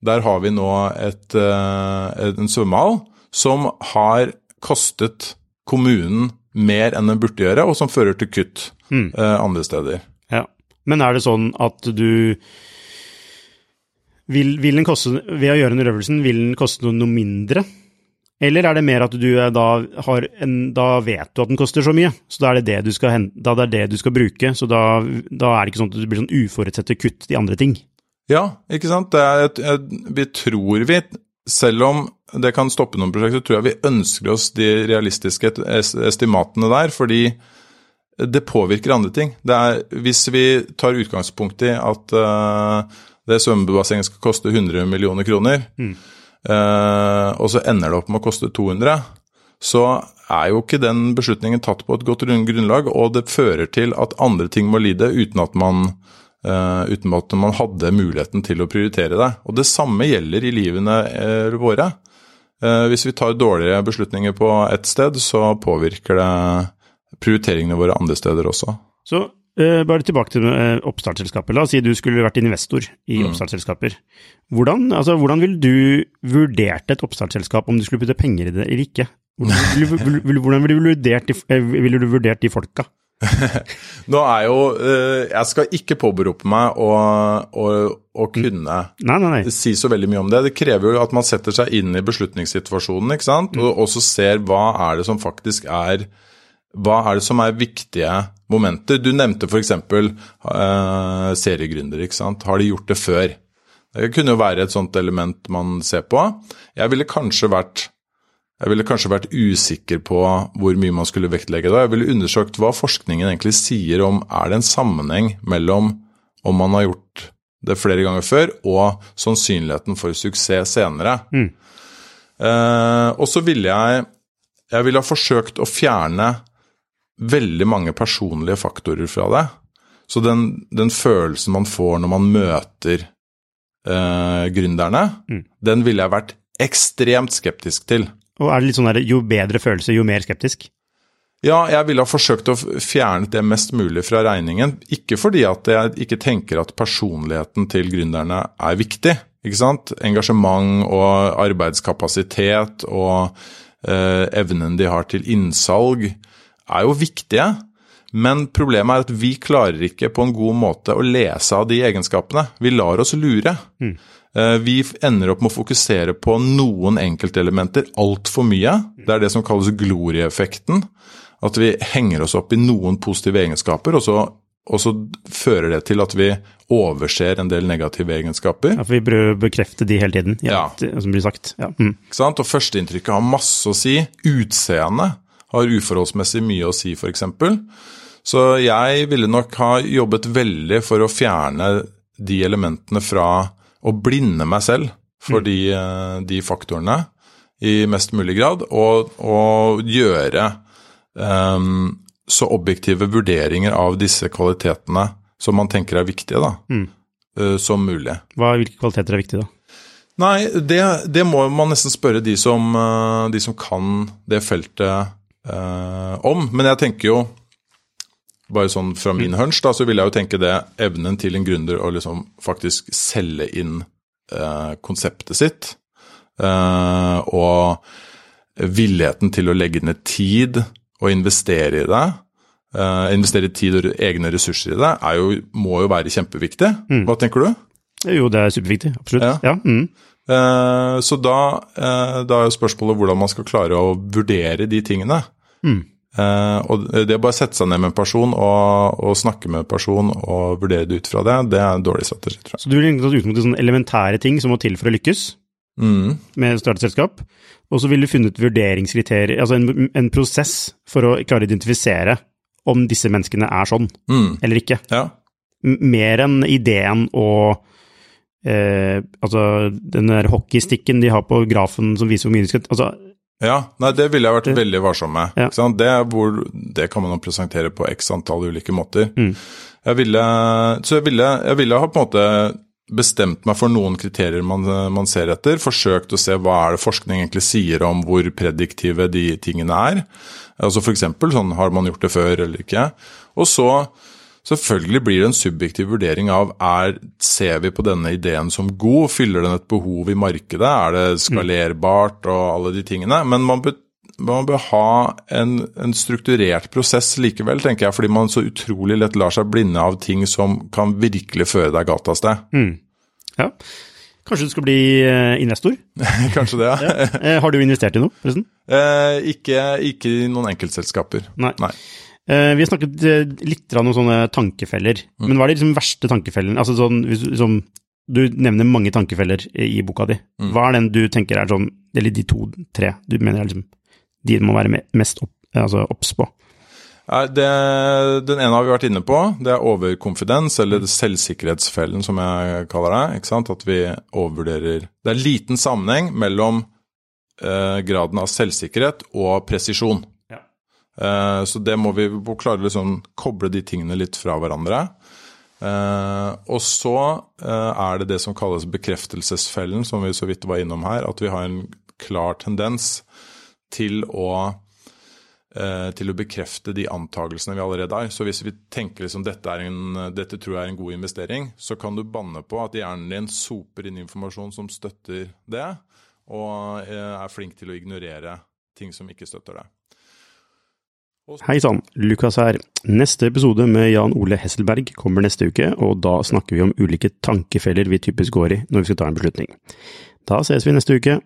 S2: der har vi nå et, eh, en svømmehall som har kostet kommunen mer enn den burde gjøre, og som fører til kutt eh, andre steder.
S1: Ja. Men er det sånn at du vil, vil den koste, Ved å gjøre den øvelsen, vil den koste noe, mindre? Eller er det mer at du er da, har en, da vet du at den koster så mye, så da er det det du skal, da det er det du skal bruke, så da, da er det ikke sånn at det blir sånn uforutsette kutt i andre ting?
S2: Ja, ikke sant. Det er et, et, vi tror vi, selv om det kan stoppe noen prosjekter, tror jeg vi ønsker oss de realistiske estimatene der, fordi det påvirker andre ting. Det er, hvis vi tar utgangspunkt i at uh, det svømmebassenget skal koste 100 millioner kroner, eh, og så ender det opp med å koste 200, så er jo ikke den beslutningen tatt på et godt grunnlag, og det fører til at andre ting må lide uten at man Uh, uten at man hadde muligheten til å prioritere det. Og det samme gjelder i livene våre. Eh, hvis vi tar dårlige beslutninger på ett sted, så påvirker det prioriteringene våre andre steder også.
S1: Så eh, bare tilbake til eh, oppstartsselskapet. La oss si du skulle vært investor i oppstartsselskaper. Hvordan, altså, hvordan ville du vurdert et oppstartsselskap om du skulle putte penger i det eller ikke? Hvordan ville du, vil- vil- vil, eh, ville du vurdert de folka?
S2: Nå er jo eh, Jeg skal ikke påberope meg å, å, å kunne
S1: Nei, nei, nei.
S2: si så veldig mye om det. Det krever jo at man setter seg inn i beslutningssituasjonen, ikke sant? og også ser hva er det som faktisk er hva er det som er viktige momenter? Du nevnte f.eks. Uh, seriegründere. ikke sant? Har de gjort det før? Det kunne jo være et sånt element man ser på. Jeg ville kanskje vært jeg ville kanskje vært usikker på hvor mye man skulle vektlegge det. Jeg ville undersøkt hva forskningen egentlig sier om er det en sammenheng mellom om man har gjort det flere ganger før, og sannsynligheten for suksess senere. Eh, og så ville jeg Jeg ville ha forsøkt å fjerne veldig mange personlige faktorer fra det. Så den, den følelsen man får når man møter eh, gründerne, den ville jeg vært ekstremt skeptisk til.
S1: Og er det litt sånn der, jo bedre følelse, jo mer skeptisk?
S2: Ja, jeg ville ha forsøkt å fjerne det mest mulig fra regningen. Ikke fordi at jeg ikke tenker at personligheten til gründerne er viktig. ikke sant? Engasjement og arbeidskapasitet og eh, evnen de har til innsalg er jo viktige. Men problemet er at vi klarer ikke på en god måte å lese av de egenskapene. Vi lar oss lure. Eh, Vi ender opp med å fokusere på noen enkeltelementer altfor mye. Det er det som kalles glorieeffekten. At vi henger oss opp i noen positive egenskaper, og så, og så fører det til at vi overser en del negative egenskaper.
S1: Ja, for vi prøver å bekrefte de hele tiden,
S2: Ja.
S1: ja. som blir sagt. Ja. Mm.
S2: Ikke sant? Og førsteinntrykket har masse å si. Utseendet har uforholdsmessig mye å si, f.eks. Så jeg ville nok ha jobbet veldig for å fjerne de elementene fra å blinde meg selv for de, eh, de faktorene i mest mulig grad, og, og gjøre um, så objektive vurderinger av disse kvalitetene som man tenker er viktige, da, eh, som mulig.
S1: Hva, hvilke kvaliteter er viktige, da?
S2: Nei, det, det må man nesten spørre de som, de som kan det feltet eh, om. Men jeg tenker jo, bare sånn fra min hunch, da, så vil jeg jo tenke det evnen til en gründer å liksom faktisk selge inn eh, konseptet sitt. eh, og villigheten til å legge ned tid og investere i det. eh, investere tid og egne ressurser i det er jo, må jo være kjempeviktig. Hva tenker du?
S1: Jo, det er superviktig, absolutt.
S2: Ja.
S1: Ja. mm.
S2: Eh, Så da, eh, da er jo spørsmålet hvordan man skal klare å vurdere de tingene. Eh, Og det å bare sette seg ned med en person og, og snakke med en person og vurdere det ut fra det, det er en dårlig strategi, tror jeg.
S1: Så du vil egentlig ta utgangspunkt i sånne elementære ting som må til for å lykkes
S2: Mm.
S1: med å starte et selskap, og så vil du funnet vurderingskriterier, altså en, en prosess for å klare å identifisere om disse menneskene er sånn
S2: Mm.
S1: eller ikke.
S2: Ja.
S1: Mer enn ideen og eh, altså den der hockeystikken de har på grafen som viser hvor mye de skal Altså,
S2: ja. Nei, det ville jeg vært veldig varsom med.
S1: Ja.
S2: Det, hvor, det kan man jo presentere på x antall ulike måter. Jeg ville, så jeg ville, jeg ville ha på en måte bestemt meg for noen kriterier man, man, ser etter. Forsøkt å se hva er det forskning egentlig sier om hvor prediktive de tingene er. Altså F.eks. sånn har man gjort det før eller ikke. Og så selvfølgelig blir det en subjektiv vurdering av er, ser vi på denne ideen som god, fyller den et behov i markedet, er det skalerbart og alle de tingene. Men man bør, man bør ha en, en, strukturert prosess likevel, tenker jeg, fordi man så utrolig lett lar seg blinde av ting som kan virkelig føre deg galt av sted.
S1: Mm. Ja. Kanskje du skal bli eh, investor? [laughs]
S2: Kanskje det, ja. ja.
S1: Eh, har du investert i noe, forresten?
S2: Eh, ikke, ikke i noen enkeltselskaper.
S1: Nei. Nei. Eh, vi har snakket eh, litt om sånne tankefeller, mm. men hva er de liksom verste tankefellene? Altså sånn, liksom, du nevner mange tankefeller i boka di. Mm. Hva er den du tenker er sånn, eller de to-tre du mener er liksom de må være mest obs altså på?
S2: Det, den ene har vi vært inne på. Det er overkonfidens, eller selvsikkerhetsfellen, som jeg kaller det. ikke sant? At vi overvurderer Det er liten sammenheng mellom eh, graden av selvsikkerhet og presisjon. Eh, så det må vi klare å liksom koble de tingene litt fra hverandre. Eh, og så eh, er det det som kalles bekreftelsesfellen, som vi så vidt var innom her. At vi har en klar tendens til å til å bekrefte de antakelsene vi allerede har. Så hvis vi tenker liksom dette, dette tror jeg er en god investering, så kan du banne på at hjernen din soper inn informasjon som støtter det, og er flink til å ignorere ting som ikke støtter det.
S1: Hei sann, Lukas her. Neste episode med Jan Ole Hesselberg kommer neste uke, og da snakker vi om ulike tankefeller vi typisk går i når vi skal ta en beslutning. Da ses vi neste uke.